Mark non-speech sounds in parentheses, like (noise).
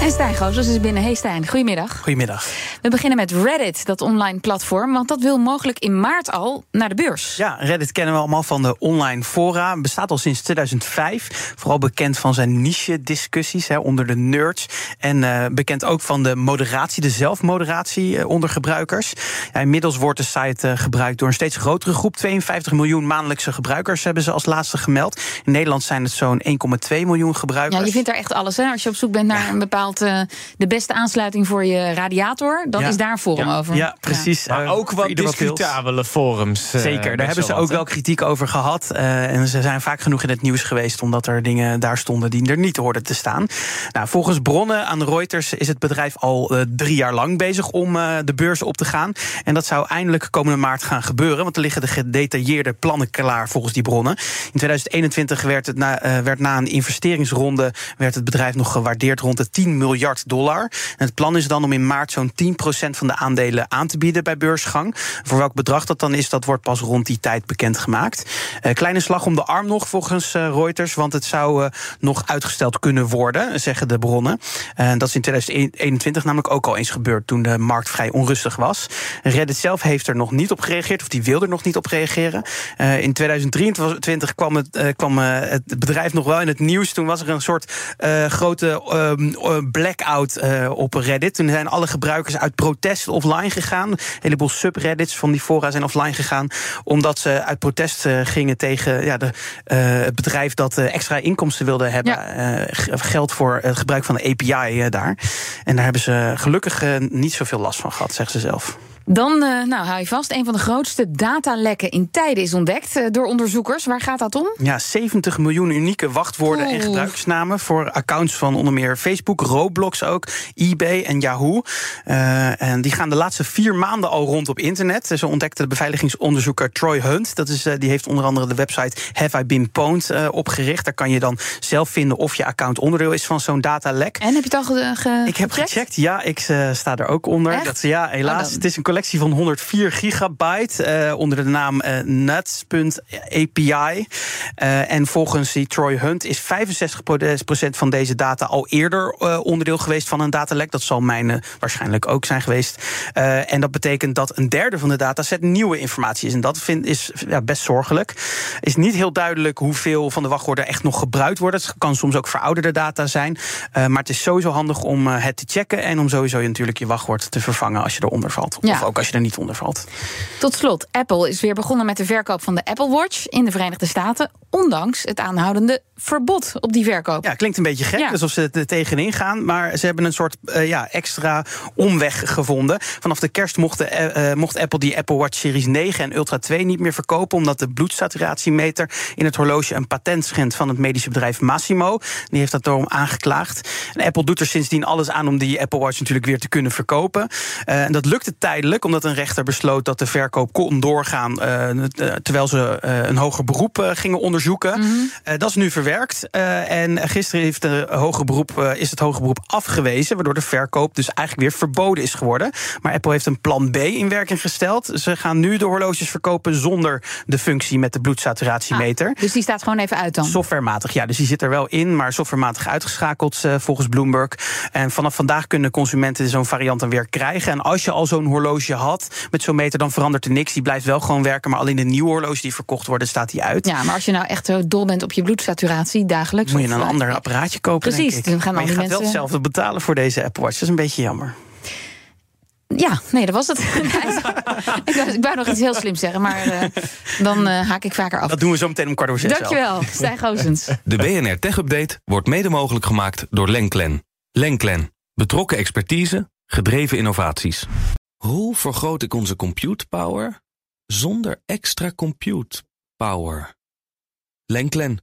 En Stijn Gozers is binnen. Hey Stijn, goedemiddag. Goedemiddag. We beginnen met Reddit, dat online platform. Want dat wil mogelijk in maart al naar de beurs. Ja, Reddit kennen we allemaal van de online fora. Bestaat al sinds 2005. Vooral bekend van zijn niche-discussies onder de nerds. En uh, bekend ook van de moderatie, de zelfmoderatie uh, onder gebruikers. Ja, inmiddels wordt de site uh, gebruikt door een steeds grotere groep. 52 miljoen maandelijkse gebruikers hebben ze als laatste gemeld. In Nederland zijn het zo'n 1,2 miljoen gebruikers. Ja, je vindt daar echt alles, hè? Als je op zoek bent naar ja. een bepaald de beste aansluiting voor je radiator, dan ja. is daar een forum ja. over. Ja, precies. Ja. Maar uh, ook wat discutabele forums. Uh, Zeker, daar hebben ze ook wel kritiek over gehad. Uh, en ze zijn vaak genoeg in het nieuws geweest, omdat er dingen daar stonden die er niet hoorden te staan. Nou, volgens bronnen aan Reuters is het bedrijf al drie jaar lang bezig om de beurs op te gaan. En dat zou eindelijk komende maart gaan gebeuren, want er liggen de gedetailleerde plannen klaar volgens die bronnen. In 2021 werd, het na, werd na een investeringsronde werd het bedrijf nog gewaardeerd rond de 10 miljard dollar. Het plan is dan om in maart zo'n 10% van de aandelen aan te bieden bij beursgang. Voor welk bedrag dat dan is, dat wordt pas rond die tijd bekendgemaakt. Uh, kleine slag om de arm nog volgens uh, Reuters, want het zou uh, nog uitgesteld kunnen worden, zeggen de bronnen. dat is in 2021 namelijk ook al eens gebeurd toen de markt vrij onrustig was. Reddit zelf heeft er nog niet op gereageerd, of die wilde er nog niet op reageren. in 2023 kwam, het, kwam het bedrijf nog wel in het nieuws. Toen was er een soort grote blackout uh, op Reddit. Toen zijn alle gebruikers uit protest offline gegaan. Een heleboel subreddits van die fora zijn offline gegaan. Omdat ze uit protest uh, gingen tegen ja, de, uh, het bedrijf dat extra inkomsten wilde hebben. Ja. geld voor het gebruik van de API daar. En daar hebben ze gelukkig niet zoveel last van gehad, zegt ze zelf. Dan, uh, nou, hou je vast, een van de grootste datalekken in tijden is ontdekt uh, door onderzoekers. Waar gaat dat om? Ja, 70 miljoen unieke wachtwoorden Oeh. en gebruikersnamen voor accounts van onder meer Facebook, Roblox ook, eBay en Yahoo. Uh, en die gaan de laatste vier maanden al rond op internet. Zo ontdekte de beveiligingsonderzoeker Troy Hunt. Dat is, die heeft onder andere de website Have I Been Pwned opgericht. Daar kan je dan zelf vinden of je account onderdeel is van zo'n datalek. En heb je het al ge, ge Ik heb gecheckt? ja. Ik sta er ook onder. Echt? Dat, ja, helaas. Oh, het is een collectie van 104 gigabyte uh, onder de naam uh, nuts.api. Uh, en volgens die Troy Hunt is 65% van deze data al eerder onderdeel geweest van een datalek. Dat zal mijne waarschijnlijk ook zijn geweest. en dat betekent dat een derde van de dataset nieuwe informatie is. En dat vind, is ja, best zorgelijk. Is niet heel duidelijk hoeveel van de wachtwoorden echt nog gebruikt worden. Het kan soms ook verouderde data zijn. maar het is sowieso handig om het te checken en om sowieso natuurlijk je wachtwoord te vervangen als je eronder valt. Ja. Ook als je er niet onder valt. Tot slot, Apple is weer begonnen met de verkoop van de Apple Watch in de Verenigde Staten, ondanks het aanhoudende verbod op die verkoop. Ja, klinkt een beetje gek, Ja. alsof ze er tegenin gaan. Maar ze hebben een soort eh, ja, extra omweg gevonden. Vanaf de kerst mocht, de, eh, eh, mocht Apple die Apple Watch Series 9 en Ultra 2 niet meer verkopen... omdat de bloedsaturatiemeter in het horloge een patent schendt... van het medische bedrijf Massimo. Die heeft dat daarom aangeklaagd. En Apple doet er sindsdien alles aan om die Apple Watch natuurlijk weer te kunnen verkopen. En dat lukte tijdelijk, omdat een rechter besloot... dat de verkoop kon doorgaan... terwijl ze een hoger beroep gingen onderzoeken. Eh, dat is nu verwerkt. Eh, en gisteren heeft de hoger beroep, eh, is het hoger beroep afgewezen... waardoor de verkoop dus eigenlijk weer verboden is geworden. Maar Apple heeft een plan B in werking gesteld. Ze gaan nu de horloges verkopen zonder de functie met de bloedsaturatiemeter. Dus die staat gewoon even uit dan. Softwarematig, ja. Dus die zit er wel in, maar softwarematig uitgeschakeld eh, volgens Bloomberg. En vanaf vandaag kunnen consumenten zo'n variant dan weer krijgen. En als je al zo'n horloge had met zo'n meter, dan verandert er niks. Die blijft wel gewoon werken, maar alleen de nieuwe horloges die verkocht worden, staat die uit. Ja, maar als je nou echt zo dol bent op je bloedsaturatie dagelijks. Moet je een eh, ander apparaatje kopen. Precies, denk ik. dan gaan maar al je gaat wel mensen- hetzelfde betalen voor deze Apple Watch. Dat is een beetje jammer. Ja, nee, dat was het. (laughs) ik, wou, ik wou nog iets heel slims zeggen, maar eh, dan eh, haak ik vaker af. Dat doen we zo meteen om kwart over zes. wel. Dankjewel, (laughs) Stijn Goosens. De BNR Tech Update wordt mede mogelijk gemaakt door Lenklen. Lenklen. Betrokken expertise, gedreven innovaties. Hoe vergroot ik onze compute power zonder extra compute power? Lenklen.